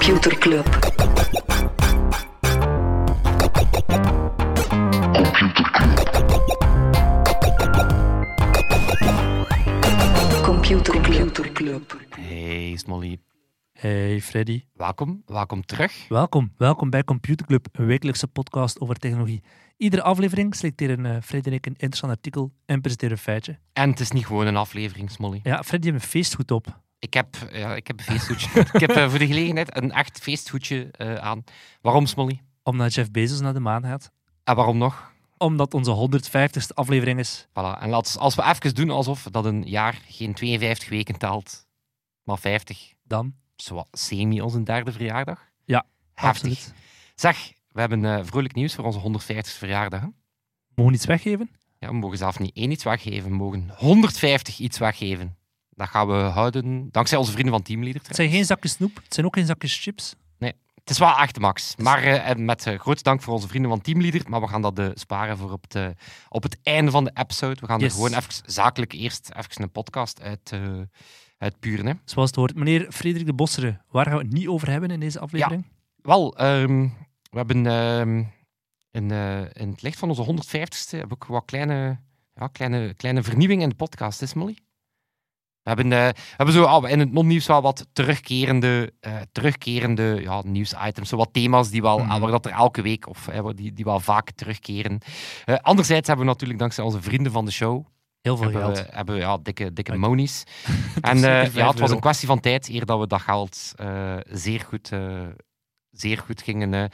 Computer Club. Computer Computer Club. Hey Smolly, Hey Freddy, welkom, welkom terug. welkom. Welkom bij Computer Club, een wekelijkse podcast over technologie. Iedere aflevering selecteren uh, Freddy en ik een interessant artikel en presenteren een feitje. En het is niet gewoon een aflevering, Smolly. Ja, Freddy heeft een feestgoed op. Ik heb, ja, ik heb een feesthoedje. ik heb eh, voor de gelegenheid een echt feesthoedje eh, aan. Waarom, Smolly? Omdat Jeff Bezos naar de maan gaat. En waarom nog? Omdat onze 150ste aflevering is. Voilà. En laat, als we even doen alsof dat een jaar geen 52 weken telt, maar 50. Dan. Zo semi onze derde verjaardag. Ja, Heftig. absoluut. Zeg, we hebben eh, vrolijk nieuws voor onze 150ste verjaardag. Hè? Mogen we iets weggeven? Ja, we mogen zelf niet één iets weggeven, we mogen 150 iets weggeven. Dat gaan we houden, dankzij onze vrienden van Teamleader. Het zijn geen zakjes snoep, het zijn ook geen zakjes chips. Het is wel echt max. Maar eh, met eh, grote dank voor onze vrienden van Teamleader. Maar we gaan dat eh, sparen voor op, het, op het einde van de episode. We gaan Yes. er gewoon even zakelijk eerst even een podcast uit, eh uitpuren. Hè. Zoals het hoort. Meneer Frederik de Bossere, waar gaan we het niet over hebben in deze aflevering? Wel, ehm, we hebben ehm, in, eh, in het licht van onze 150ste heb ik wat kleine, ja, kleine, kleine vernieuwing in de podcast, is Molly? We hebben, we hebben zo al in het non-nieuws wel wat terugkerende, eh, terugkerende ja, nieuwsitems, zo wat thema's die wel, Mhm. waar dat er elke week of eh, die, die wel vaak terugkeren. Anderzijds hebben we natuurlijk dankzij onze vrienden van de show Heel veel hebben, geld. we, hebben we, ja, dikke, dikke monies. En ja, het was euro. een kwestie van tijd eer dat we dat geld zeer, goed, zeer goed gingen.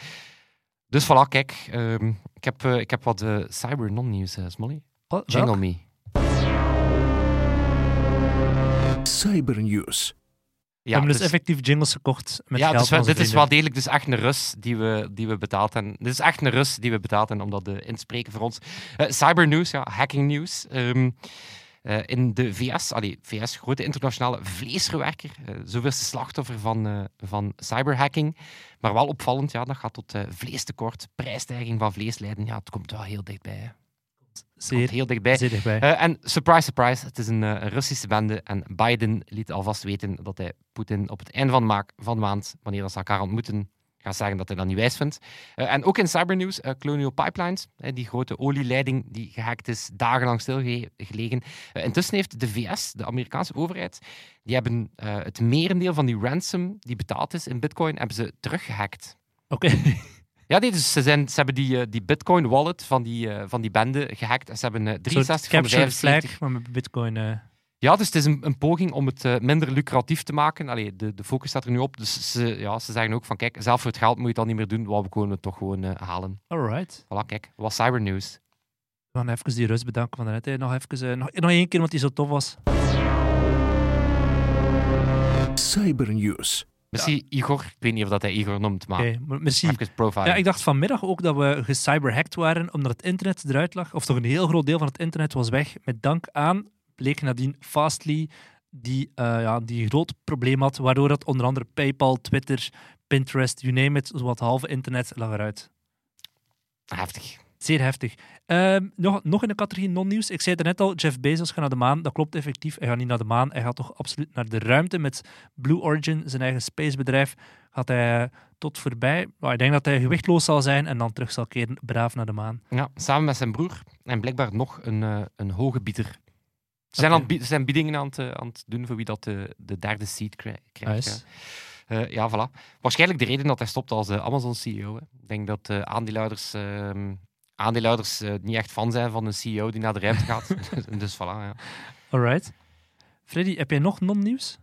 Dus voilà, kijk. ehm, ik, heb, ik heb wat cyber non-nieuws, Smolly. Jingle me. Cybernews. We hebben dus effectief jingles gekocht met ja, geld dus dit is wel degelijk dus echt een rus die we, die we betaald hebben. Dit is echt een rus die we betaald hebben om dat eh, in te spreken voor ons. Eh cybernews, ja, hacking news. Ehm, eh, in de VS, allee, VS, grote internationale vleesverwerker, zoveelste slachtoffer van, eh, van cyberhacking. Maar wel opvallend, ja, dat gaat tot eh, vleestekort, prijsstijging van vlees leiden. Ja, het komt wel heel dichtbij. hè. Zeer, heel dichtbij. zeer dichtbij. Eh, en surprise, surprise, het is een, eh, een Russische bende. En Biden liet alvast weten dat hij Poetin op het einde van maak, van de maand, wanneer ze elkaar ontmoeten, gaat zeggen dat hij dat niet wijs vindt. Eh, en ook in cybernews, eh, Colonial Pipelines, die grote olieleiding die gehackt is, dagenlang stilgelegen. Intussen heeft de VS, de Amerikaanse overheid, die hebben het merendeel van die ransom die betaald is in bitcoin, hebben ze teruggehackt. Oké. Ja, nee, dus ze, zijn, ze hebben die, eh, die bitcoin wallet van die, eh, van die bende gehackt. En ze hebben eh, Een soort 63 van de capture 75 flag, maar met bitcoin... eh, ja, dus het is een, een poging om het eh, minder lucratief te maken. Allee, de, de focus staat er nu op. Dus ze, ja, ze zeggen ook van, kijk, zelf voor het geld moet je het dan niet meer doen. Wat we kunnen het toch gewoon eh, halen. Alright. Voilà, kijk, wat cybernews. We gaan even die rust bedanken van daarnet. Nog even, eh, nog, nog één keer, want die zo tof was. Cybernews. Merci, Igor. Ik weet niet of dat hij Igor noemt, maar Oké, maar profile. Ja, ik dacht vanmiddag ook dat we gecyberhacked waren, omdat het internet eruit lag. Of toch een heel groot deel van het internet was weg. Met dank aan, bleek nadien Fastly, die, eh, ja, die een groot probleem had, waardoor dat onder andere PayPal, Twitter, Pinterest, you name it, zowat halve internet lag eruit. Heftig. Zeer heftig. Ehm, nog, nog in de categorie non-nieuws. Ik zei het net al, Jeff Bezos gaat naar de maan. Dat klopt effectief. Hij gaat niet naar de maan. Hij gaat toch absoluut naar de ruimte. Met Blue Origin, zijn eigen spacebedrijf, gaat hij tot voorbij. Maar ik denk dat hij gewichtloos zal zijn en dan terug zal keren, braaf naar de maan. Ja, samen met zijn broer en blijkbaar nog een, eh, een hoge bieder. Ze zijn, aan het, zijn biedingen aan het, eh, aan het doen voor wie dat de, de derde seat krij- krijgt. Nice. Eh, ja, voilà. Waarschijnlijk de reden dat hij stopt als eh, Amazon-CEO. Ik denk dat aandeelhouders, ehm, aandeelhouders eh, niet echt fan zijn van een CEO die naar de ruimte gaat. dus voilà, ja. Alright. Freddy, heb jij nog non-nieuws?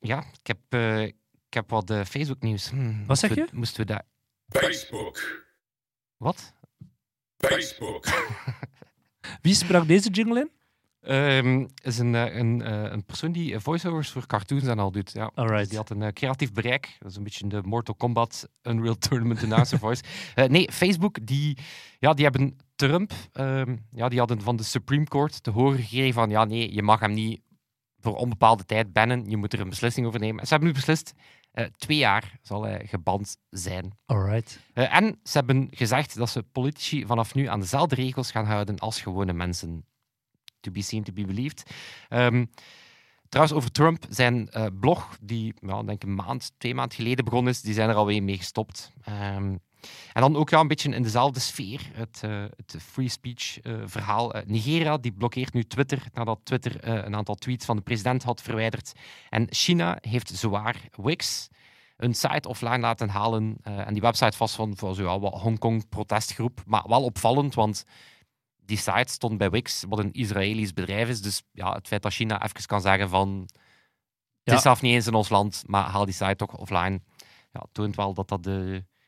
Ja, ik heb, eh, ik heb wat eh, Facebook-nieuws. Hm, moesten zeg we- je? Moesten we daar... Facebook. Wat? Facebook. Wie sprak deze jingle in? Ehm, is een, eh, een, eh, een persoon die eh, voiceovers voor cartoons en al doet. Ja. Dus die had een creatief bereik. Dat is een beetje de Mortal Kombat Unreal Tournament announcer voice. Nee, Facebook, die, ja, die hebben Trump, ehm, ja, die hadden van de Supreme Court te horen gekregen van ja, nee, je mag hem niet voor onbepaalde tijd bannen. Je moet er een beslissing over nemen. En ze hebben nu beslist, twee jaar zal hij geband zijn. Alright. En ze hebben gezegd dat ze politici vanaf nu aan dezelfde regels gaan houden als gewone mensen. To be seen, to be believed. Ehm, Trouwens, over Trump, zijn eh, blog, die denk een maand, twee maanden geleden begonnen is, die zijn er alweer mee gestopt. Ehm, en dan ook ja, een beetje in dezelfde sfeer, het, eh, het free speech eh, verhaal. Nigeria die blokkeert nu Twitter nadat Twitter een aantal tweets van de president had verwijderd. En China heeft zwaar Wix een site offline laten halen. en die website was van voor zo'n wat Hongkong protestgroep. Maar wel opvallend, want die site stond bij Wix, wat een Israëlisch bedrijf is. Dus ja, het feit dat China even kan zeggen van... Het Ja. is zelf niet eens in ons land, maar haal die site toch offline. Ja, toont wel dat dat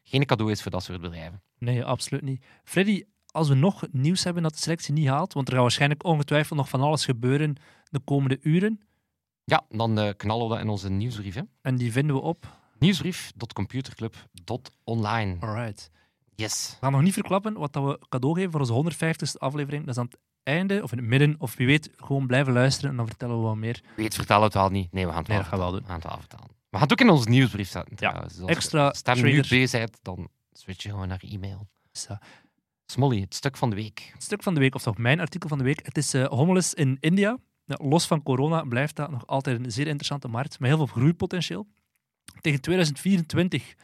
geen cadeau is voor dat soort bedrijven. Nee, absoluut niet. Freddy, als we nog nieuws hebben dat de selectie niet haalt, want er gaat waarschijnlijk ongetwijfeld nog van alles gebeuren de komende uren, Ja, dan eh, knallen we dat in onze nieuwsbrief. Hè. en die vinden we op. Nieuwsbrief.computerclub.online. Alright. Yes. We gaan nog niet verklappen wat dat we cadeau geven voor onze 150ste aflevering. Dat is aan het einde, of in het midden, of wie weet, gewoon blijven luisteren en dan vertellen we wat meer. Weet, vertel het wel niet. Nee, we gaan het Nee, wel gaan we wel vertellen. We gaan het wel vertellen. We gaan het ook in onze nieuwsbrief zetten. trouwens. Dus als extra je stem nu bezig bent, dan switch je gewoon naar e-mail. Smolly, het stuk van de week. Het stuk van de week, of toch mijn artikel van de week. Het is homeless in India. Ja, los van corona blijft dat nog altijd een zeer interessante markt met heel veel groeipotentieel. Tegen 2024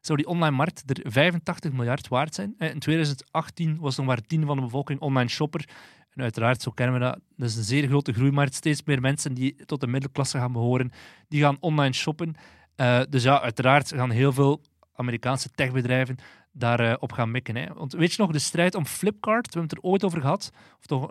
zou die online markt er 85 miljard waard zijn. Eh, In 2018 was nog maar een tiende van de bevolking online shopper. En uiteraard, zo kennen we dat, dat is een zeer grote groeimarkt. Steeds meer mensen die tot de middelklasse gaan behoren, die gaan online shoppen. Eh, dus ja, uiteraard gaan heel veel Amerikaanse techbedrijven daarop op gaan mikken. Hè. Want weet je nog, de strijd om Flipkart, we hebben het er ooit over gehad, of toch,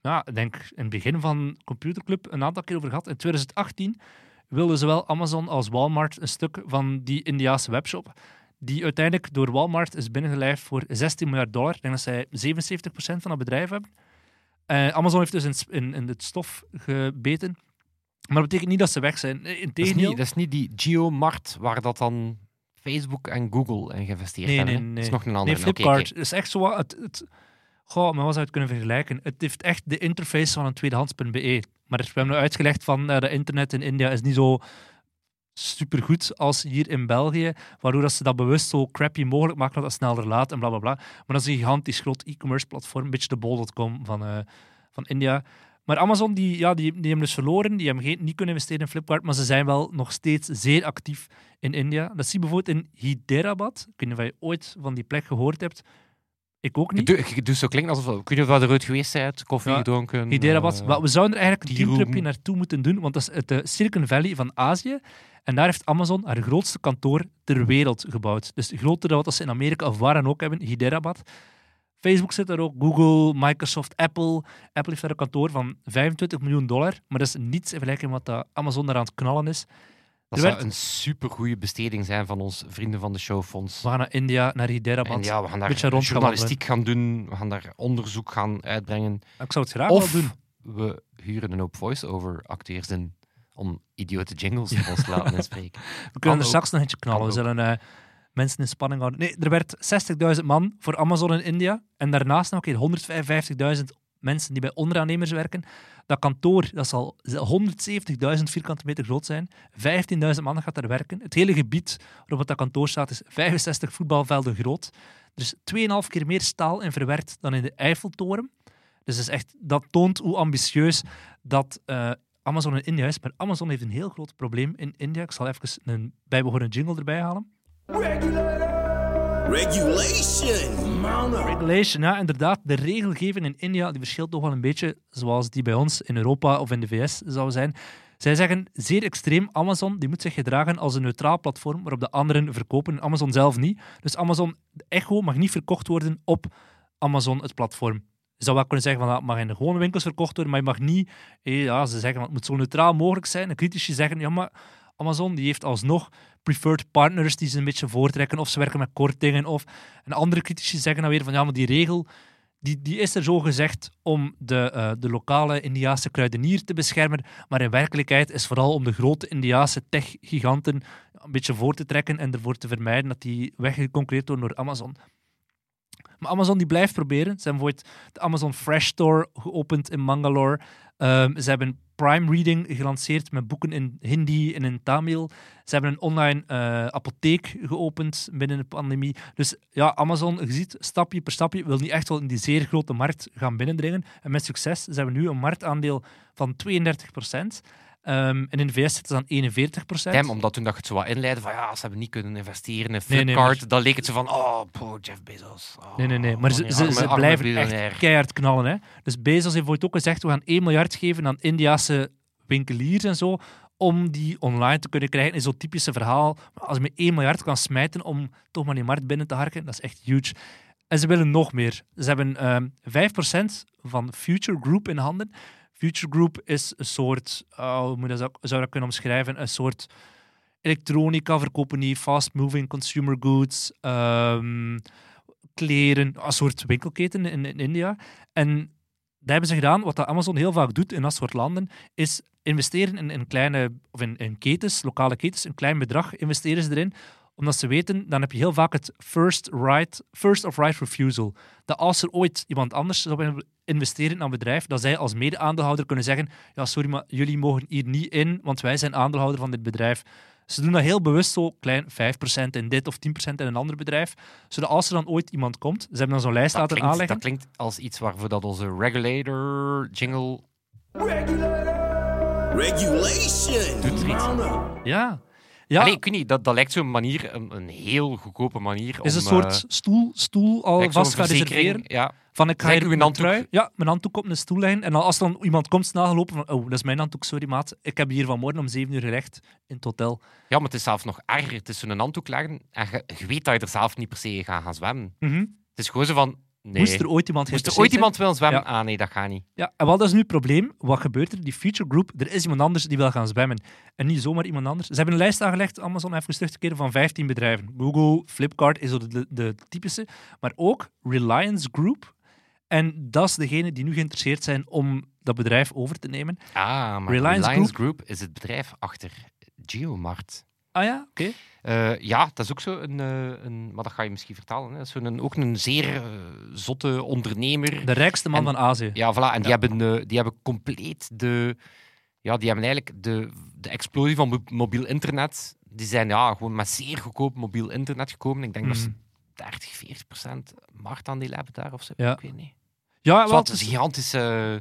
ja, ik denk in het begin van Computerclub een aantal keer over gehad. In 2018 wilden zowel Amazon als Walmart een stuk van die Indiaanse webshop, die uiteindelijk door Walmart is binnengelijfd voor 16 miljard dollar. Ik denk dat zij 77% van het bedrijf hebben. Eh, Amazon heeft dus in, in, in het stof gebeten. Maar dat betekent niet dat ze weg zijn. Dat is, Integendeel. niet, dat is niet die Geomart waar dat dan Facebook en Google in geïnvesteerd Nee, hebben. nee, nee. Dat is nog een Nee, andere. Oké, Flipkart is echt zo wat... Het, het, goh, maar wat zou het kunnen vergelijken? Het heeft echt de interface van een tweedehands.be. Maar we hebben uitgelegd van uh, internet in India is niet zo supergoed als hier in België, waardoor dat ze dat bewust zo crappy mogelijk maken dat het sneller laat en bla bla bla. Maar dat is een gigantisch groot e-commerce platform, een beetje de bol.com van, uh, van India. Maar Amazon, die, ja, die, die hebben dus verloren, die hebben geen, niet kunnen investeren in Flipkart, maar ze zijn wel nog steeds zeer actief in India. Dat zie je bijvoorbeeld in Hyderabad. Ik weet niet of je ooit van die plek gehoord hebt. Ik ook niet. doet zo klinken alsof... Ik of je eruit geweest bent, koffie Ja, gedronken. Hyderabad. eh, Wel, we zouden er eigenlijk een teamtripje naartoe moeten doen, want dat is het eh, Silicon Valley van Azië. En daar heeft Amazon haar grootste kantoor ter wereld gebouwd. Dus groter dan wat ze in Amerika of waar dan ook hebben, Hyderabad. Facebook zit daar ook, Google, Microsoft, Apple. Apple heeft daar een kantoor van 25 miljoen dollar, maar dat is niets in vergelijking met wat dat Amazon daar aan het knallen is. Dat zou werd- een supergoeie besteding zijn van ons vrienden van de showfonds. We gaan naar India, naar Hyderabad. En ja, we gaan daar beetje rond gaan journalistiek gaan doen, we gaan daar onderzoek gaan uitbrengen. Ik zou het graag Of wel doen. we huren een hoop voice-over acteurs in om idiote jingles voor ons te laten inspreken. We kunnen er straks nog eentje knallen. We zullen eh, mensen in spanning houden. Nee, er werd 60.000 man voor Amazon in India. En daarnaast nog een keer 155.000 mensen die bij onderaannemers werken. Dat kantoor dat zal 170.000 vierkante meter groot zijn. 15.000 man gaat daar werken. Het hele gebied waarop dat kantoor staat is 65 voetbalvelden groot. Er is 2,5 keer meer staal in verwerkt dan in de Eiffeltoren. Dus dat, is echt, dat toont hoe ambitieus dat eh, Amazon in India is. Maar Amazon heeft een heel groot probleem in India. Ik zal even een bijbehorende jingle erbij halen. Regulation. Regulation, ja, inderdaad. De regelgeving in India die verschilt toch wel een beetje zoals die bij ons in Europa of in de VS zou zijn. Zij zeggen zeer extreem, Amazon die moet zich gedragen als een neutraal platform waarop de anderen verkopen. Amazon zelf niet. Dus Amazon, de Echo mag niet verkocht worden op Amazon, het platform. Je zou wel kunnen zeggen, van, dat mag in de gewone winkels verkocht worden, maar je mag niet... eh, ja, ze zeggen, het moet zo neutraal mogelijk zijn. En critici zeggen, ja, maar Amazon die heeft alsnog preferred partners die ze een beetje voortrekken, of ze werken met kortingen, of... En andere critici zeggen dan weer van, ja, maar die regel die, die is er zo gezegd om de, eh, de lokale Indiaanse kruidenier te beschermen, maar in werkelijkheid is vooral om de grote Indiaanse tech-giganten een beetje voor te trekken en ervoor te vermijden dat die weggeconcurreerd worden door Amazon. Maar Amazon die blijft proberen. Ze hebben bijvoorbeeld de Amazon Fresh Store geopend in Mangalore. Ehm, ze hebben Prime Reading gelanceerd met boeken in Hindi en in Tamil. Ze hebben een online eh, apotheek geopend binnen de pandemie. Dus ja, Amazon, je ziet, stapje per stapje, wil niet echt wel in die zeer grote markt gaan binnendringen. En met succes. Ze hebben nu een marktaandeel van 32 procent. Ehm, en in de VS zitten ze aan 41 procent. Damn, omdat toen dat je het zo wat inleidde van ja, ze hebben niet kunnen investeren in Nee, Flipkart, nee, dan leek het zo van oh, poor Jeff Bezos. Oh, Nee, nee, nee. Maar ze, ze, arme- ze blijven echt keihard knallen. Hè? Dus Bezos heeft bijvoorbeeld ook gezegd, we gaan 1 miljard geven aan Indiase winkeliers en zo, om die online te kunnen krijgen. Is zo'n typische verhaal. Als je met 1 miljard kan smijten om toch maar die markt binnen te harken, dat is echt huge. En ze willen nog meer. Ze hebben ehm 5% van Future Group in handen. Future Group is een soort, oh, hoe moet dat, zou dat kunnen omschrijven, een soort elektronica verkopen die fast-moving consumer goods, ehm, kleren, een soort winkelketen in, in India. En dat hebben ze gedaan. Wat dat Amazon heel vaak doet in dat soort landen, is investeren in, in kleine, of in, in ketens, lokale ketens, een klein bedrag investeren ze erin omdat ze weten, dan heb je heel vaak het first, right, first of right refusal. Dat als er ooit iemand anders zou willen investeren in een bedrijf, dat zij als mede-aandeelhouder kunnen zeggen ja, sorry, maar jullie mogen hier niet in, want wij zijn aandeelhouder van dit bedrijf. Ze doen dat heel bewust zo klein, 5% in dit of 10% in een ander bedrijf, zodat als er dan ooit iemand komt, ze hebben dan zo'n lijst Dat laten klinkt, aanleggen. dat klinkt als iets waarvoor dat onze regulator jingle Regulation. doet. er iets. Ja. Ja, Allee, ik weet niet, dat, dat lijkt zo'n manier, een, een heel goedkope manier om... is een eh, soort stoel, stoel al vast gaan reserveren. Ja, Van ik ga hier mijn handdoek. ja, mijn handdoek op een stoel leggen. En als dan iemand komt snel gelopen van, oh, dat is mijn handdoek, sorry maat. Ik heb hier vanmorgen om zeven uur gerecht in het hotel. ja, maar het is zelfs nog erger. Het is zo'n handdoek leggen en je, je weet dat je er zelf niet per se gaat gaan zwemmen. Mhm. Het is gewoon zo van... Nee. Moest er ooit iemand Moest er ooit iemand willen zwemmen? Ja. Ah nee, dat gaat niet. Ja, en wat is nu het probleem? Wat gebeurt er? Die Future Group, er is iemand anders die wil gaan zwemmen. En niet zomaar iemand anders. Ze hebben een lijst aangelegd, Amazon even terug te keren, van 15 bedrijven. Google, Flipkart is de, de, de typische. Maar ook Reliance Group. En dat is degene die nu geïnteresseerd zijn om dat bedrijf over te nemen. Ah, maar Reliance Reliance, Group is het bedrijf achter Geomart. Ah ja, oké. Eh, ja, dat is ook zo een, eh, een... Maar dat ga je misschien vertalen. Hè. Dat is zo een, ook een zeer eh, zotte ondernemer. De rijkste man En- van Azië. Ja, voilà. En die, hebben, die hebben compleet de... Ja, die hebben eigenlijk de, de explosie van mo- mobiel internet. Die zijn ja, gewoon met zeer goedkoop mobiel internet gekomen. Ik denk dat ze Mhm. 30, 40 procent marktaandeel hebben daar of zo. Ja. Ik weet niet. Ja, het is een gigantisch, eh,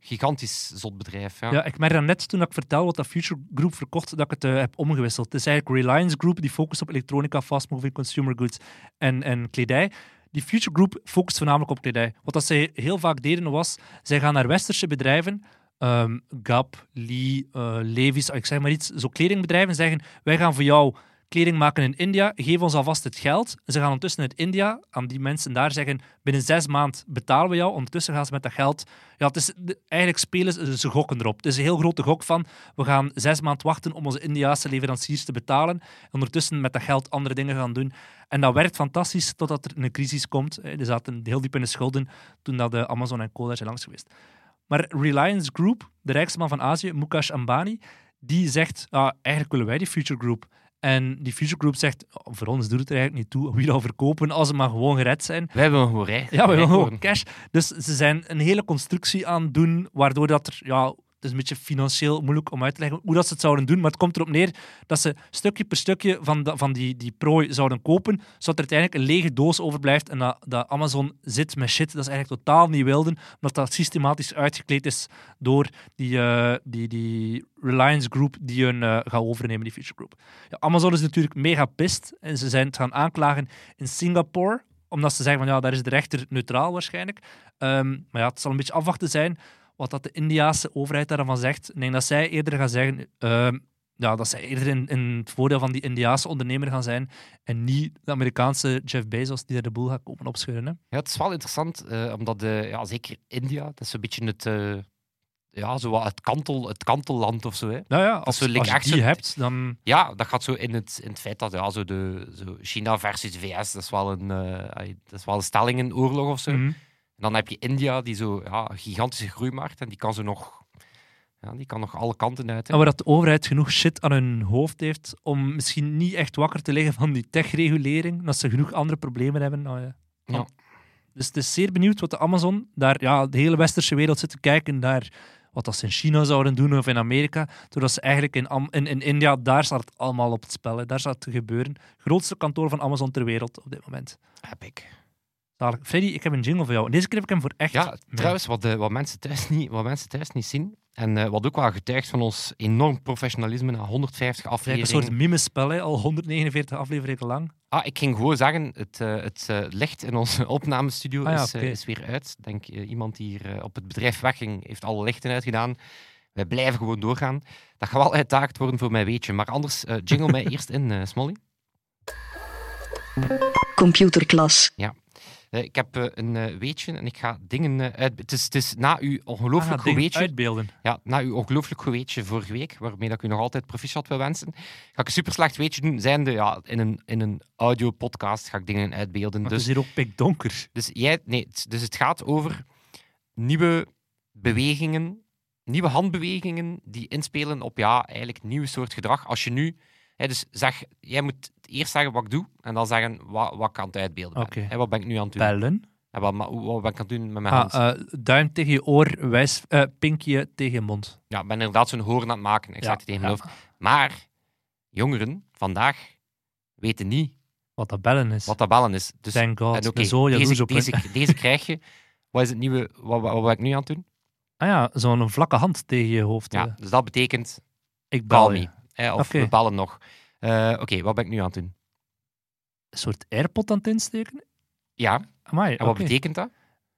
gigantisch zot bedrijf. Ja. Ik merk net toen ik vertel wat dat Future Group verkocht, dat ik het eh, heb omgewisseld. Het is eigenlijk Reliance Group, die focust op elektronica, fast-moving consumer goods en, en kledij. Die Future Group focust voornamelijk op kledij. Wat dat zij heel vaak deden was, zij gaan naar westerse bedrijven, ehm, Gap, Lee, eh, Levi's, ik zeg maar iets, zo kledingbedrijven zeggen, wij gaan voor jou kleding maken in India, geef ons alvast het geld. Ze gaan ondertussen uit India aan die mensen daar zeggen, binnen zes maanden betalen we jou. Ondertussen gaan ze met dat geld ja, het is, eigenlijk spelen ze, ze gokken erop. Het is een heel grote gok van, we gaan zes maanden wachten om onze Indiaanse leveranciers te betalen. En ondertussen met dat geld andere dingen gaan doen. En dat werkt fantastisch totdat er een crisis komt. Die zaten heel diep in de schulden toen dat de Amazon en Co. daar zijn langs geweest. Maar Reliance Group, de rijkste man van Azië, Mukesh Ambani, die zegt, ah, eigenlijk willen wij die Future Group. En die Future Group zegt, voor ons doet het er eigenlijk niet toe wie dat verkopen als ze maar gewoon gered zijn. Wij willen gewoon rijk. Ja, we willen gewoon cash. Dus ze zijn een hele constructie aan het doen, waardoor dat er, ja, is een beetje financieel moeilijk om uit te leggen hoe dat ze het zouden doen, maar het komt erop neer dat ze stukje per stukje van, de, van die, die prooi zouden kopen, zodat er uiteindelijk een lege doos overblijft en dat, dat Amazon zit met shit dat is eigenlijk totaal niet wilden, omdat dat systematisch uitgekleed is door die, eh, die, die Reliance Group die hun eh, gaat overnemen, die Future Group. Ja, Amazon is natuurlijk mega pist en ze zijn het gaan aanklagen in Singapore, omdat ze zeggen van ja, daar is de rechter neutraal waarschijnlijk. Ehm, maar ja, het zal een beetje afwachten zijn wat dat de Indiaanse overheid daarvan zegt. Ik denk dat zij eerder gaan zeggen ehm, ja, dat zij eerder in, in het voordeel van die Indiaanse ondernemer gaan zijn en niet de Amerikaanse Jeff Bezos die daar de boel gaat komen opscheuren. Hè? Ja, het is wel interessant, eh, omdat eh, ja, zeker India, dat is een beetje het, eh, ja, zo wat het, kantel, het kantelland of zo. Hè. Nou ja, als, zo als je die hebt, dan... Ja, dat gaat zo in het, in het feit dat ja, zo de, zo China versus de VS, dat is wel een, eh, dat is wel een stelling in oorlog of zo. Mhm. En dan heb je India, die zo ja, een gigantische groeimarkt, en die kan zo nog, ja, die kan nog alle kanten uit. hè. En waar dat de overheid genoeg shit aan hun hoofd heeft om misschien niet echt wakker te liggen van die techregulering, dat ze genoeg andere problemen hebben. Nou, ja. Ja. Dus het is zeer benieuwd wat de Amazon, daar ja, de hele westerse wereld zit te kijken naar wat dat ze in China zouden doen of in Amerika, doordat ze eigenlijk in, Am- in, in India, daar staat het allemaal op het spel. Hè. Daar staat het te gebeuren. Grootste kantoor van Amazon ter wereld op dit moment. Epic. Zalig. Freddy, ik heb een jingle voor jou. En deze keer heb ik hem voor echt. Ja, trouwens, wat, de, wat, mensen thuis niet, wat mensen thuis niet zien, En eh, wat ook wel getuigt van ons enorm professionalisme na 150 Het is een afleveringen. soort mimespel, hè, al 149 afleveringen lang. Ah, ik ging gewoon zeggen, het, eh, het eh, licht in onze opnamestudio Ah ja, is, eh, is weer uit. Ik denk, eh, iemand die hier eh, op het bedrijf wegging, heeft alle lichten uitgedaan. Wij blijven gewoon doorgaan. Dat gaat wel uitdagend worden voor mijn weetje. Maar anders, eh, jingle mij eerst in, eh Smolly. Computerklas. Eh, ik heb eh, een eh, weetje en ik ga dingen eh, uit... Het is, het is na uw ongelooflijk Ah, weetje... uitbeelden. Ja, na uw ongelooflijk goed weetje vorige week, waarmee dat ik u nog altijd proficiat wil wensen, ga ik een super slecht weetje doen. Zijnde, ja, in een, in een audio-podcast ga ik dingen uitbeelden. Maar Dus, het is hier ook pikdonker. dus, jij, nee, dus het gaat over nieuwe bewegingen, nieuwe handbewegingen die inspelen op, ja, eigenlijk nieuw soort gedrag. Als je nu... Dus zeg, jij moet eerst zeggen wat ik doe en dan zeggen wat, wat ik aan het uitbeelden ben. Hè, wat ben ik nu aan het doen? Bellen. En wat, wat ben ik aan het doen met mijn Ah, hand? eh, duim tegen je oor, wijs, eh, pinkje tegen je mond. Ja, ik ben inderdaad zo'n hoorn aan het maken. Ik Ja, zeg het tegen mijn ja. hoofd. Maar jongeren vandaag weten niet Wat dat bellen is. wat dat bellen is. Dus, Thank God. en zo deze, op deze, deze krijg je. Wat is het nieuwe? Wat, wat, wat ben ik nu aan het doen? Ah ja, zo'n vlakke hand tegen je hoofd. Ja, dus dat betekent ik bel je. Hè, of Oké. we bellen nog. Eh, oké, wat ben ik nu aan het doen? Een soort airpod aan het insteken? Ja, Amai, en wat betekent dat?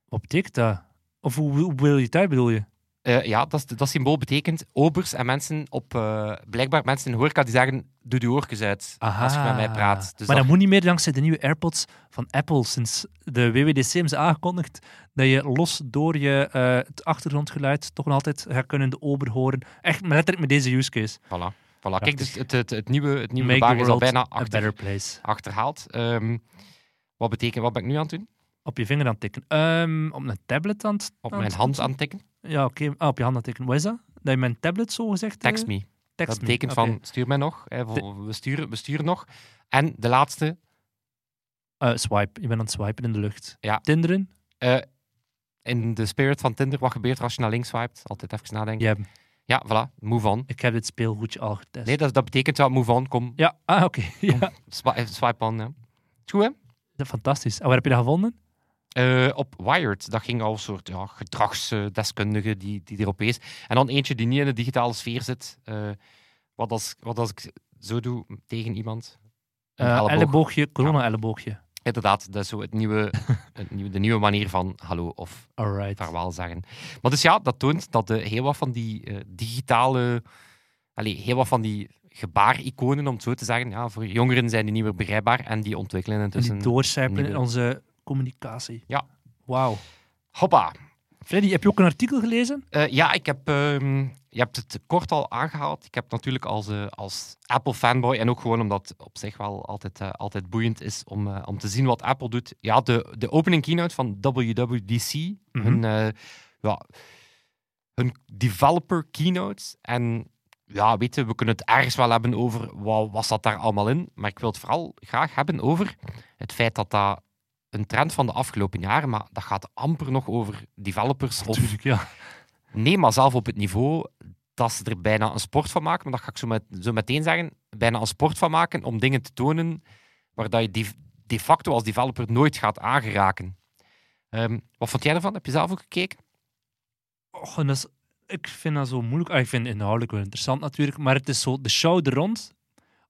Wat betekent dat? Of hoe, hoe wil je het uit, bedoel je? Eh, ja, dat, dat symbool betekent obers en mensen op... eh, blijkbaar mensen in horeca die zeggen, doe de oortjes uit als je met mij praat. Dus maar dat- dat moet niet meer dankzij de nieuwe AirPods van Apple. Sinds de WWDC hebben ze aangekondigd dat je los door je, het achtergrondgeluid toch nog altijd gaat kunnen de ober horen. Echt maar letterlijk met deze use case. Voilà. Voilà. Kijk, dus het, het, het nieuwe, het nieuwe Make is al bijna achter, achterhaald. Ehm, wat betekent, wat ben ik nu aan het doen? Op je vinger aan het tikken. Ehm, op een tablet aan het... Op mijn hand aan het tikken? Ja, oké. Ah, op je hand aan het tikken. Wat is dat? Dat je mijn tablet zo gezegd... eh, Text me. text Dat betekent me. Van, stuur mij nog. Hè, we, sturen, we sturen nog. En de laatste, Eh, swipe. Je bent aan het swipen in de lucht. Ja. Tinderen? eh, in de spirit van Tinder, wat gebeurt er als je naar links swipet? Altijd even nadenken. Ja, Ja, voilà, move on. ik heb dit speelgoedje al getest. Nee, dat, dat betekent ja, move on, kom, Ja, ah, oké. Ja. swi- swipe on. Ja. Is Goed, hè? Dat is fantastisch. En waar heb je dat gevonden? Eh, op Wired, dat ging al een soort ja, gedragsdeskundige die, die erop wees. En dan eentje die niet in de digitale sfeer zit. Eh, wat, als, wat als ik zo doe tegen iemand? Een Eh, elleboog. elleboogje, corona-elleboogje. Inderdaad, dat is zo het nieuwe, het nieuwe, de nieuwe manier van hallo of Alright. vaarwel zeggen. Maar dus ja, dat toont dat de, heel wat van die eh, digitale... Allee, heel wat van die gebaariconen, om het zo te zeggen, ja, voor jongeren zijn die niet meer begrijpbaar en die ontwikkelen En intussen... die doorcijpen in onze communicatie. Ja. Wauw. Hoppa! Freddy, heb je ook een artikel gelezen? Eh, ja, ik heb, ehm, je hebt het kort al aangehaald. Ik heb natuurlijk als, eh, als Apple-fanboy en ook gewoon omdat het op zich wel altijd, eh, altijd boeiend is om, om te zien wat Apple doet. Ja, de, de opening keynote van WWDC, Mhm. hun, ja, hun developer keynote. En ja, weet je, we kunnen het ergens wel hebben over wat was dat daar allemaal in. Maar ik wil het vooral graag hebben over het feit dat dat een trend van de afgelopen jaren, maar dat gaat amper nog over developers of Tuurlijk, ja. Nee, maar zelf op het niveau dat ze er bijna een sport van maken, maar dat ga ik zo, met, zo meteen zeggen, bijna een sport van maken om dingen te tonen waar dat je de, de facto als developer nooit gaat aangeraken. Ehm, wat vond jij ervan? Heb je zelf ook gekeken? Och, en dat is- ik vind dat zo moeilijk. Ah, ik vind het inhoudelijk wel interessant natuurlijk, maar het is zo de show er rond.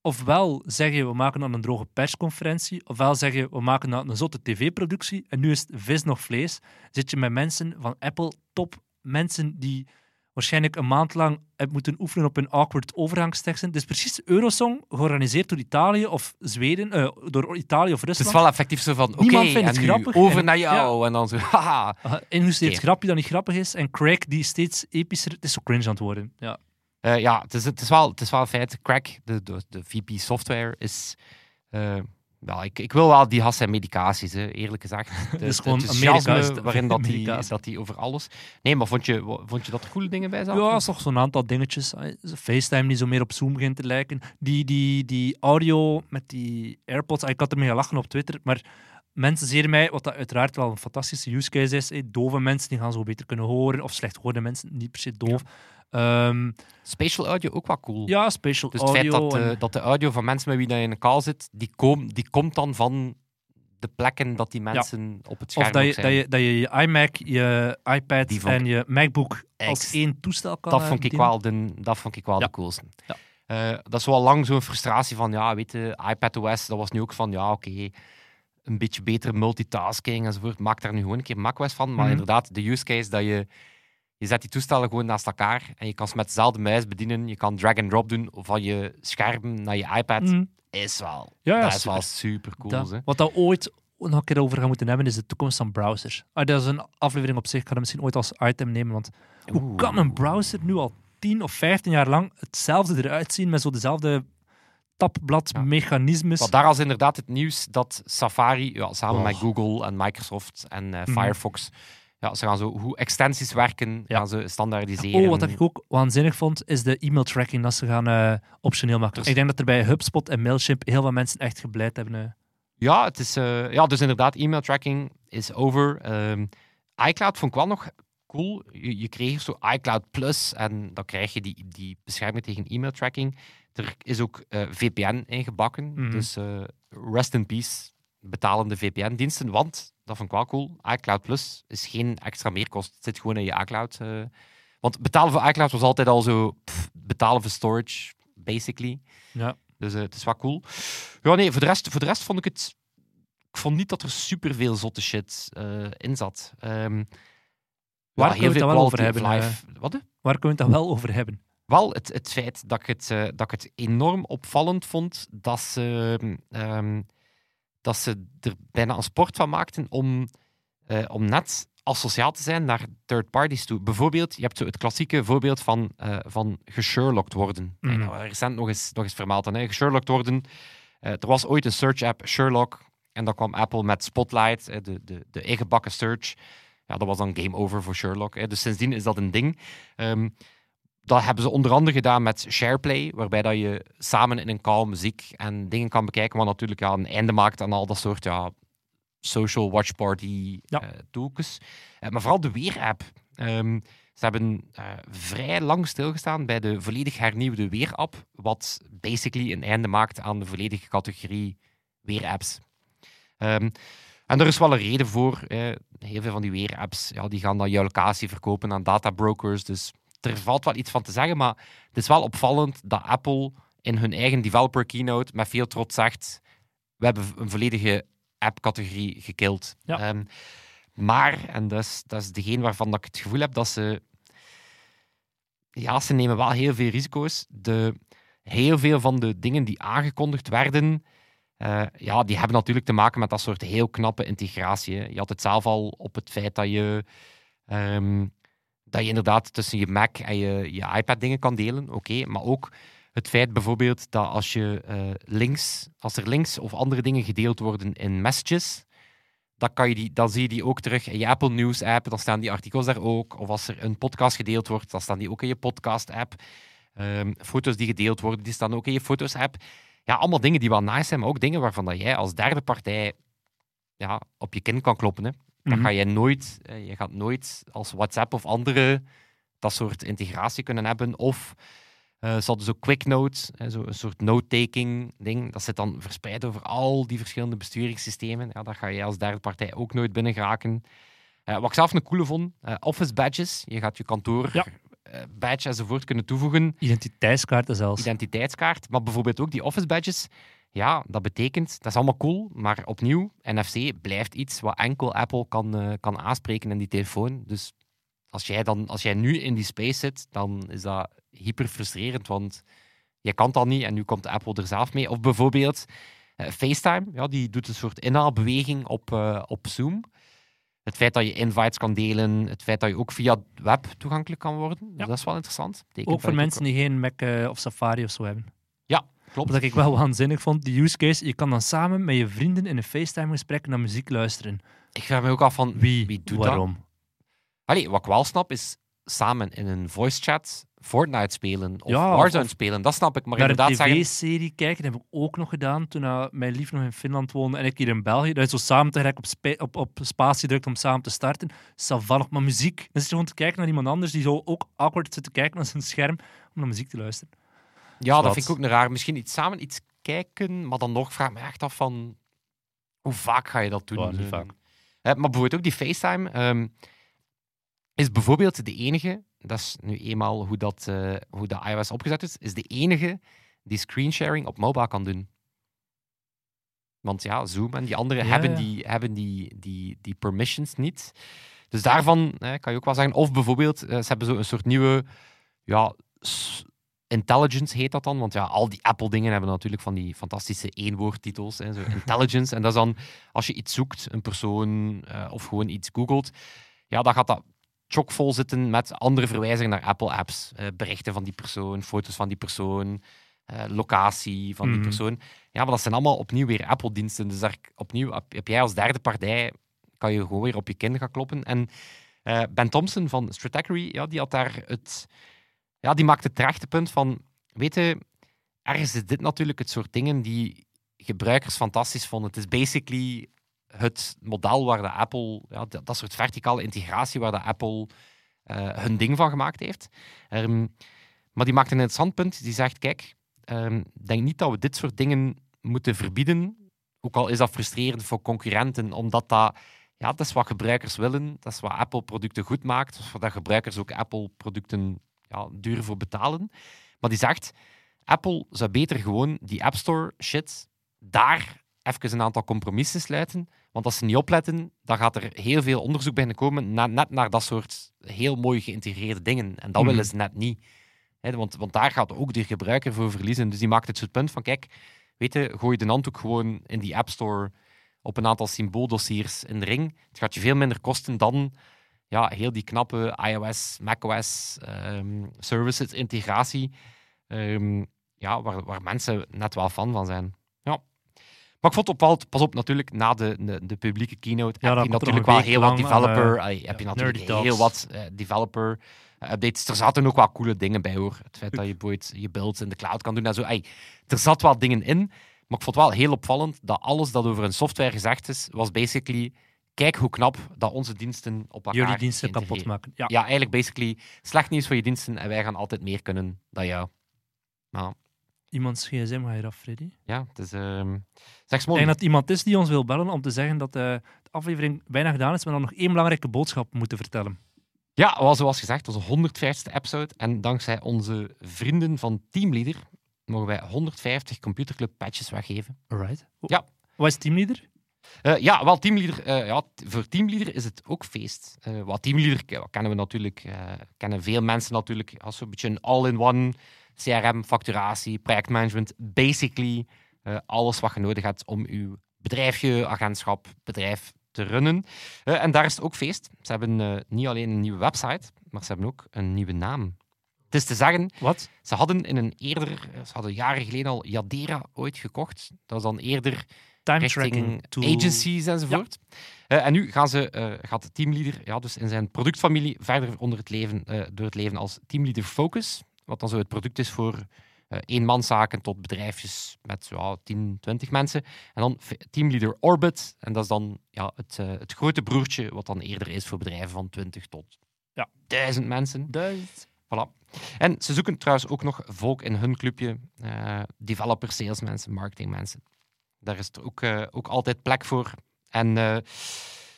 Ofwel zeg je, we maken dan een droge persconferentie, ofwel zeg je, we maken dan een zotte tv-productie en nu is het vis nog vlees. Zit je met mensen van Apple, top mensen die waarschijnlijk een maand lang hebben moeten oefenen op hun awkward overgangsteksten. Is precies Eurosong, georganiseerd door Italië of Zweden, eh, door Italië of Het is Rusland. wel effectief zo van, oké, en het grappig. over En- naar jou. En dan zo, haha. Uh, Ingestudeerd Oké. grapje dat niet grappig is en Craig die steeds epischer... Het is zo cringe aan het worden. Ja. Eh, ja, het is, het, is wel, het is wel een feit. Crack, de, de, de VP Software, is... ja, ik, ik wil wel die has en medicaties, hè, eerlijk gezegd. Het is gewoon enthousiasme de waarin dat die, dat die over alles... Nee, maar vond je, vond je dat er coole dingen bij zaten? Ja, is toch zo'n aantal dingetjes. FaceTime die zo meer op Zoom begint te lijken. Die, die, die audio met die AirPods. Ik had ermee gelachen op Twitter, maar mensen zeiden mij, wat dat uiteraard wel een fantastische use case is, eh, dove mensen die gaan zo beter kunnen horen, of slecht hoorde mensen, niet per se doof. Ja, Spatial audio ook wel cool. ja spatial Dus het feit audio. dat, eh, dat de audio van mensen met wie je in een call zit, die, kom, die komt dan van de plekken dat die mensen op het scherm Of dat je, zijn. dat, je, dat je je iMac, je iPad en je MacBook als één toestel kan dat eh, vond ik bedienen. wel de, dat vond ik wel Ja. de coolste. Ja. Eh, dat is wel lang zo'n frustratie van, ja, weet je, iPadOS, dat was nu ook van, ja, oké, een beetje betere multitasking enzovoort. Maak daar nu gewoon een keer macOS van. Maar Mhm. inderdaad, de use case dat je, je zet die toestellen gewoon naast elkaar en je kan ze met dezelfde muis bedienen. Je kan drag and drop doen van je scherm naar je iPad. Mhm. Is wel, Ja, ja, dat is super. wel super cool. Dat-. Wat dat ooit nog een keer over gaan moeten hebben, is de toekomst van browsers. Ah, dat is een aflevering op zich. Ik ga dat misschien ooit als item nemen. Want hoe kan een browser nu al 10 of 15 jaar lang hetzelfde eruit zien met zo dezelfde tabbladmechanismes? Maar daar was inderdaad het nieuws dat Safari, ja, samen Oh. met Google en Microsoft en eh, Mhm. Firefox, ja, ze gaan zo hoe extensies werken, Ja. gaan ze standaardiseren. Oh, wat ik ook waanzinnig vond, is de e-mail tracking dat ze gaan eh, optioneel maken. Dus- Ik denk dat er bij HubSpot en Mailchimp heel veel mensen echt gebleid hebben. eh. Ja, het is, eh, ja, dus inderdaad, e-mail tracking is over. Ehm, iCloud vond ik wel nog cool. Je, je kreeg zo iCloud Plus en dan krijg je die, die bescherming tegen e-mail tracking. Er is ook VPN ingebakken, Mhm. dus rest in peace, betalende VPN-diensten. Want, dat vond ik wel cool, iCloud Plus is geen extra meerkost. Het zit gewoon in je iCloud. eh. want betalen voor iCloud was altijd al zo pff, betalen voor storage, basically. Ja. Dus eh, het is wel cool. Ja, nee, voor de rest, voor de rest vond ik het. Ik vond niet dat er superveel zotte shit eh, in zat. Ehm, Waar kunnen we het dan wel over hebben, life. Wat? Waar kunnen we het dan wel over hebben? Wel het, het feit dat ik het, dat ik het enorm opvallend vond dat ze, ehm, dat ze er bijna een sport van maakten om, eh, om net asociaal te zijn naar third parties toe. Bijvoorbeeld, je hebt zo het klassieke voorbeeld van, eh van gesherlocked worden. Nou, recent nog eens, nog eens vermeld. dan, Hè. Gesherlocked worden. Eh, er was ooit een search app, Sherlock. En dan kwam Apple met Spotlight, de, de, de ingebakken search. Ja, dat was dan game over voor Sherlock. Hè. Dus sindsdien is dat een ding. Ehm, dat hebben ze onder andere gedaan met SharePlay, waarbij dat je samen in een call muziek en dingen kan bekijken, wat natuurlijk ja, een einde maakt aan al dat soort ja, social watch party Ja. eh, toekens. Eh, maar vooral de Weer-app. Ehm, ze hebben eh, vrij lang stilgestaan bij de volledig hernieuwde Weer-app, wat basically een einde maakt aan de volledige categorie Weer-apps. Ehm, en er is wel een reden voor. heel veel van die Weer-apps ja, die gaan dan jouw locatie verkopen aan databrokers, dus er valt wel iets van te zeggen, maar het is wel opvallend dat Apple in hun eigen developer keynote met veel trots zegt: we hebben een volledige app-categorie gekild. Ja. Ehm, maar, en dat is, dat is degene waarvan dat ik het gevoel heb dat ze. Ja, ze nemen wel heel veel risico's. De, heel veel van de dingen die aangekondigd werden, eh, ja, die hebben natuurlijk te maken met dat soort heel knappe integratie. hè. Je had het zelf al op het feit dat je. ehm, dat je inderdaad tussen je Mac en je, je iPad dingen kan delen, oké. maar ook het feit bijvoorbeeld dat als, je, eh, links, als er links of andere dingen gedeeld worden in messages, dan, kan je die, zie je die ook terug in je Apple News app, dan staan die artikels daar ook. Of als er een podcast gedeeld wordt, dan staan die ook in je podcast app. Ehm, foto's die gedeeld worden, die staan ook in je foto's app. Ja, allemaal dingen die wel nice zijn, maar ook dingen waarvan dat jij als derde partij ja, op je kin kan kloppen. Hè. Dan Mhm. ga je nooit, eh, je gaat nooit als WhatsApp of andere dat soort integratie kunnen hebben. Of eh ze hadden zo quick notes, eh, zo een soort note-taking ding. Dat zit dan verspreid over al die verschillende besturingssystemen. Ja, daar ga je als derde partij ook nooit binnen geraken. Eh, wat ik zelf een coole vond, office badges. Je gaat je kantoor Ja. badge enzovoort kunnen toevoegen Identiteitskaarten zelfs. identiteitskaart, maar bijvoorbeeld ook die office badges. Ja, dat betekent, dat is allemaal cool, maar opnieuw, NFC blijft iets wat enkel Apple kan, eh, kan aanspreken in die telefoon. Dus als jij, dan, als jij nu in die space zit, dan is dat hyper frustrerend, want je kan dat niet en nu komt Apple er zelf mee. Of bijvoorbeeld eh, FaceTime, ja, die doet een soort inhaalbeweging op, eh, op Zoom. Het feit dat je invites kan delen, het feit dat je ook via het web toegankelijk kan worden, dus dat is wel interessant. Ook voor mensen die geen Mac of Safari of zo hebben. Klopt. Wat ik wel waanzinnig vond, die use case, je kan dan samen met je vrienden in een FaceTime-gesprek naar muziek luisteren. Ik vraag me ook af van Wie, wie doet waarom? dat? Allee, wat ik wel snap is samen in een voice chat Fortnite spelen of Ja, Warzone of- spelen. Dat snap ik. Maar Naar inderdaad een zeggen... tv-serie kijken, dat heb ik ook nog gedaan toen uh, mijn lief nog in Finland woonde en ik hier in België. Dat je zo samen tegelijk op, spa- op, op spatie drukt om samen te starten. Savannig, maar muziek. Dan zit je gewoon te kijken naar iemand anders die zo ook awkward zit te kijken naar zijn scherm om naar muziek te luisteren. Ja, dat vind ik ook een raar. Misschien iets samen iets kijken, maar dan nog vraag ik me echt af van Hoe vaak ga je dat doen? Ja, niet vaak. maar bijvoorbeeld ook die FaceTime ehm, is bijvoorbeeld de enige, dat is nu eenmaal hoe dat, eh, hoe dat iOS opgezet is, is de enige die screensharing op mobile kan doen. Want ja, Zoom en die anderen Ja, hebben, ja. Die, hebben die, die, die permissions niet. Dus daarvan eh, kan je ook wel zeggen. Of bijvoorbeeld, eh, ze hebben zo een soort nieuwe ja, intelligence heet dat dan. Want ja, al die Apple-dingen hebben natuurlijk van die fantastische eenwoordtitels. Hè, zo intelligence. En dat is dan, als je iets zoekt, een persoon eh, of gewoon iets googelt, ja, dan gaat dat chockvol zitten met andere verwijzingen naar Apple-apps. Eh, berichten van die persoon, foto's van die persoon, eh, locatie van die Mhm. persoon. Ja, maar dat zijn allemaal opnieuw weer Apple-diensten. Dus daar opnieuw heb, jij als derde partij, kan je gewoon weer op je kin gaan kloppen. En Ben Thompson van Stratechery, ja, die had daar het... Ja, die maakte het terechte punt van... Weet je, ergens is dit natuurlijk het soort dingen die gebruikers fantastisch vonden. Het is basically het model waar de Apple... Ja, dat, soort verticale integratie waar de Apple eh, hun ding van gemaakt heeft. Ehm, maar die maakt een interessant punt. Die zegt, kijk, ehm, denk niet dat we dit soort dingen moeten verbieden. Ook al is dat frustrerend voor concurrenten, omdat dat... Ja, dat is wat gebruikers willen. Dat is wat Apple-producten goed maakt. Dat gebruikers ook Apple-producten ja, duur voor betalen. Maar die zegt, Apple zou beter gewoon die App Store shit daar even een aantal compromissen sluiten. Want als ze niet opletten, dan gaat er heel veel onderzoek bij komen, na- net naar dat soort heel mooi geïntegreerde dingen. En dat Mhm. willen ze net niet. Want, want daar gaat ook de gebruiker voor verliezen. Dus die maakt het soort punt van, kijk, weet je, gooi de handdoek gewoon in die App Store op een aantal symbooldossiers in de ring. Het gaat je veel minder kosten dan ja, heel die knappe iOS, macOS ehm, services integratie. ehm, ja, waar, waar mensen net wel fan van zijn. Ja. Maar ik vond het opvallend, pas op, natuurlijk, na de, de, de publieke keynote Ja, heb je natuurlijk wel heel wat aan, developer, eh, ai, heb je ja, natuurlijk talks. heel wat eh, developer eh, updates. Er zaten ook wel coole dingen bij, hoor. Het feit dat je bijvoorbeeld je builds in de cloud kan doen en zo. Ai, er zat wel dingen in, maar ik vond het wel heel opvallend dat alles dat over een software gezegd is, was basically, kijk hoe knap dat onze diensten op elkaar Jullie diensten kapot maken. Ja. Ja, eigenlijk basically slecht nieuws voor je diensten en wij gaan altijd meer kunnen dan jou. Nou, Iemands gsm ga je eraf, Freddy. ja, het is... ehm zeg Ik denk dat iemand is die ons wil bellen om te zeggen dat eh, de aflevering bijna gedaan is, maar dan nog één belangrijke boodschap moeten vertellen. Ja, zoals gezegd, onze 150ste episode. En dankzij onze vrienden van Teamleader mogen wij 150 Computerclub patches weggeven. Alright. Ja. Wat is teamleader? Eh, ja, wel, Teamleader, eh, ja, voor Teamleader is het ook feest. Eh wat Teamleader ke- kennen we natuurlijk, kennen veel mensen natuurlijk als zo'n beetje een all-in-one CRM, facturatie, projectmanagement. Basically alles wat je nodig hebt om je bedrijfje, agentschap, bedrijf te runnen. En daar is het ook feest. Ze hebben niet alleen een nieuwe website, maar ze hebben ook een nieuwe naam. Het is te zeggen, Wat? ze hadden in een eerder, ze hadden jaren geleden al Yadera ooit gekocht. Dat was dan eerder Time tracking tool. agencies enzovoort. Eh, en nu gaan ze, eh, gaat de teamleader ja, dus in zijn productfamilie verder onder het leven, eh, door het leven als teamleader Focus. Wat dan zo het product is voor eenmanszaken tot bedrijfjes met ja, 10, 20 mensen. En dan teamleader Orbit. En dat is dan ja, het, het grote broertje wat dan eerder is voor bedrijven van 20 tot Ja. 1000 mensen. Duizend. Voilà. En ze zoeken trouwens ook nog volk in hun clubje. eh developers, salesmensen, marketingmensen. Daar is er ook, eh, ook altijd plek voor. En eh,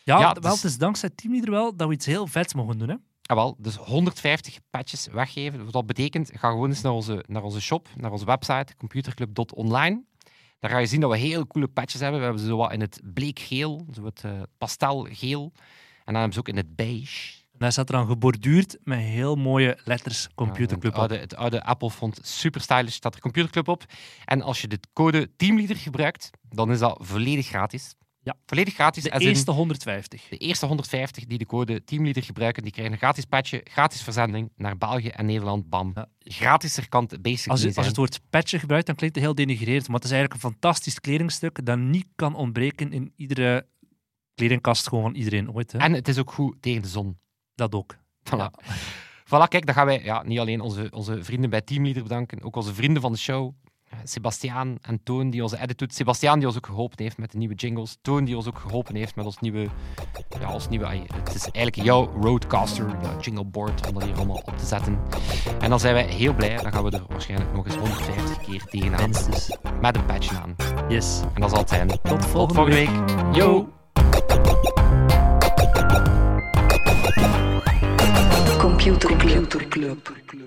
Ja, Ja, wel, dus- het is dankzij teamleader wel dat we iets heel vets mogen doen. Hè? ah, wel, dus 150 patches weggeven. Wat dat betekent, ga gewoon eens naar onze, naar onze shop, naar onze website, computerclub.online. Daar ga je zien dat we heel coole patches hebben. We hebben ze zo wat in het bleekgeel, zo het eh, pastelgeel. En dan hebben ze ook in het beige. En daar staat er dan geborduurd met heel mooie letters Computerclub Ja, op. het, oude, het oude Apple-font, super stylish, staat er Computerclub op. En als je de code Teamleader gebruikt, dan is dat volledig gratis. Ja. Volledig gratis. De in eerste 150. de eerste 150 die de code Teamleader gebruiken, die krijgen een gratis patchje, gratis verzending naar België en Nederland. Bam. Ja. Gratiser kan het basically Als je, als het woord patchen gebruikt, dan klinkt het heel denigrerend. Maar het is eigenlijk een fantastisch kledingstuk dat niet kan ontbreken in iedere kledingkast gewoon van iedereen ooit. Hè? En het is ook goed tegen de zon. Dat ook. Voilà. Voilà, kijk, dan gaan wij ja, niet alleen onze, onze vrienden bij Teamleader bedanken, ook onze vrienden van de show. Eh, Sebastiaan en Toon, die onze edit doet. Sebastiaan, die ons ook geholpen heeft met de nieuwe jingles. Toon, die ons ook geholpen heeft met ons nieuwe... Ja, ons nieuwe het is eigenlijk jouw Roadcaster, jouw jingleboard, om dat hier allemaal op te zetten. En dan zijn wij heel blij. Dan gaan we er waarschijnlijk nog eens 150 keer tegenaan. Minstens. Met een patch aan. Yes. En dat zal het zijn. Tot volgende, Tot volgende week. Yo! Computer Club.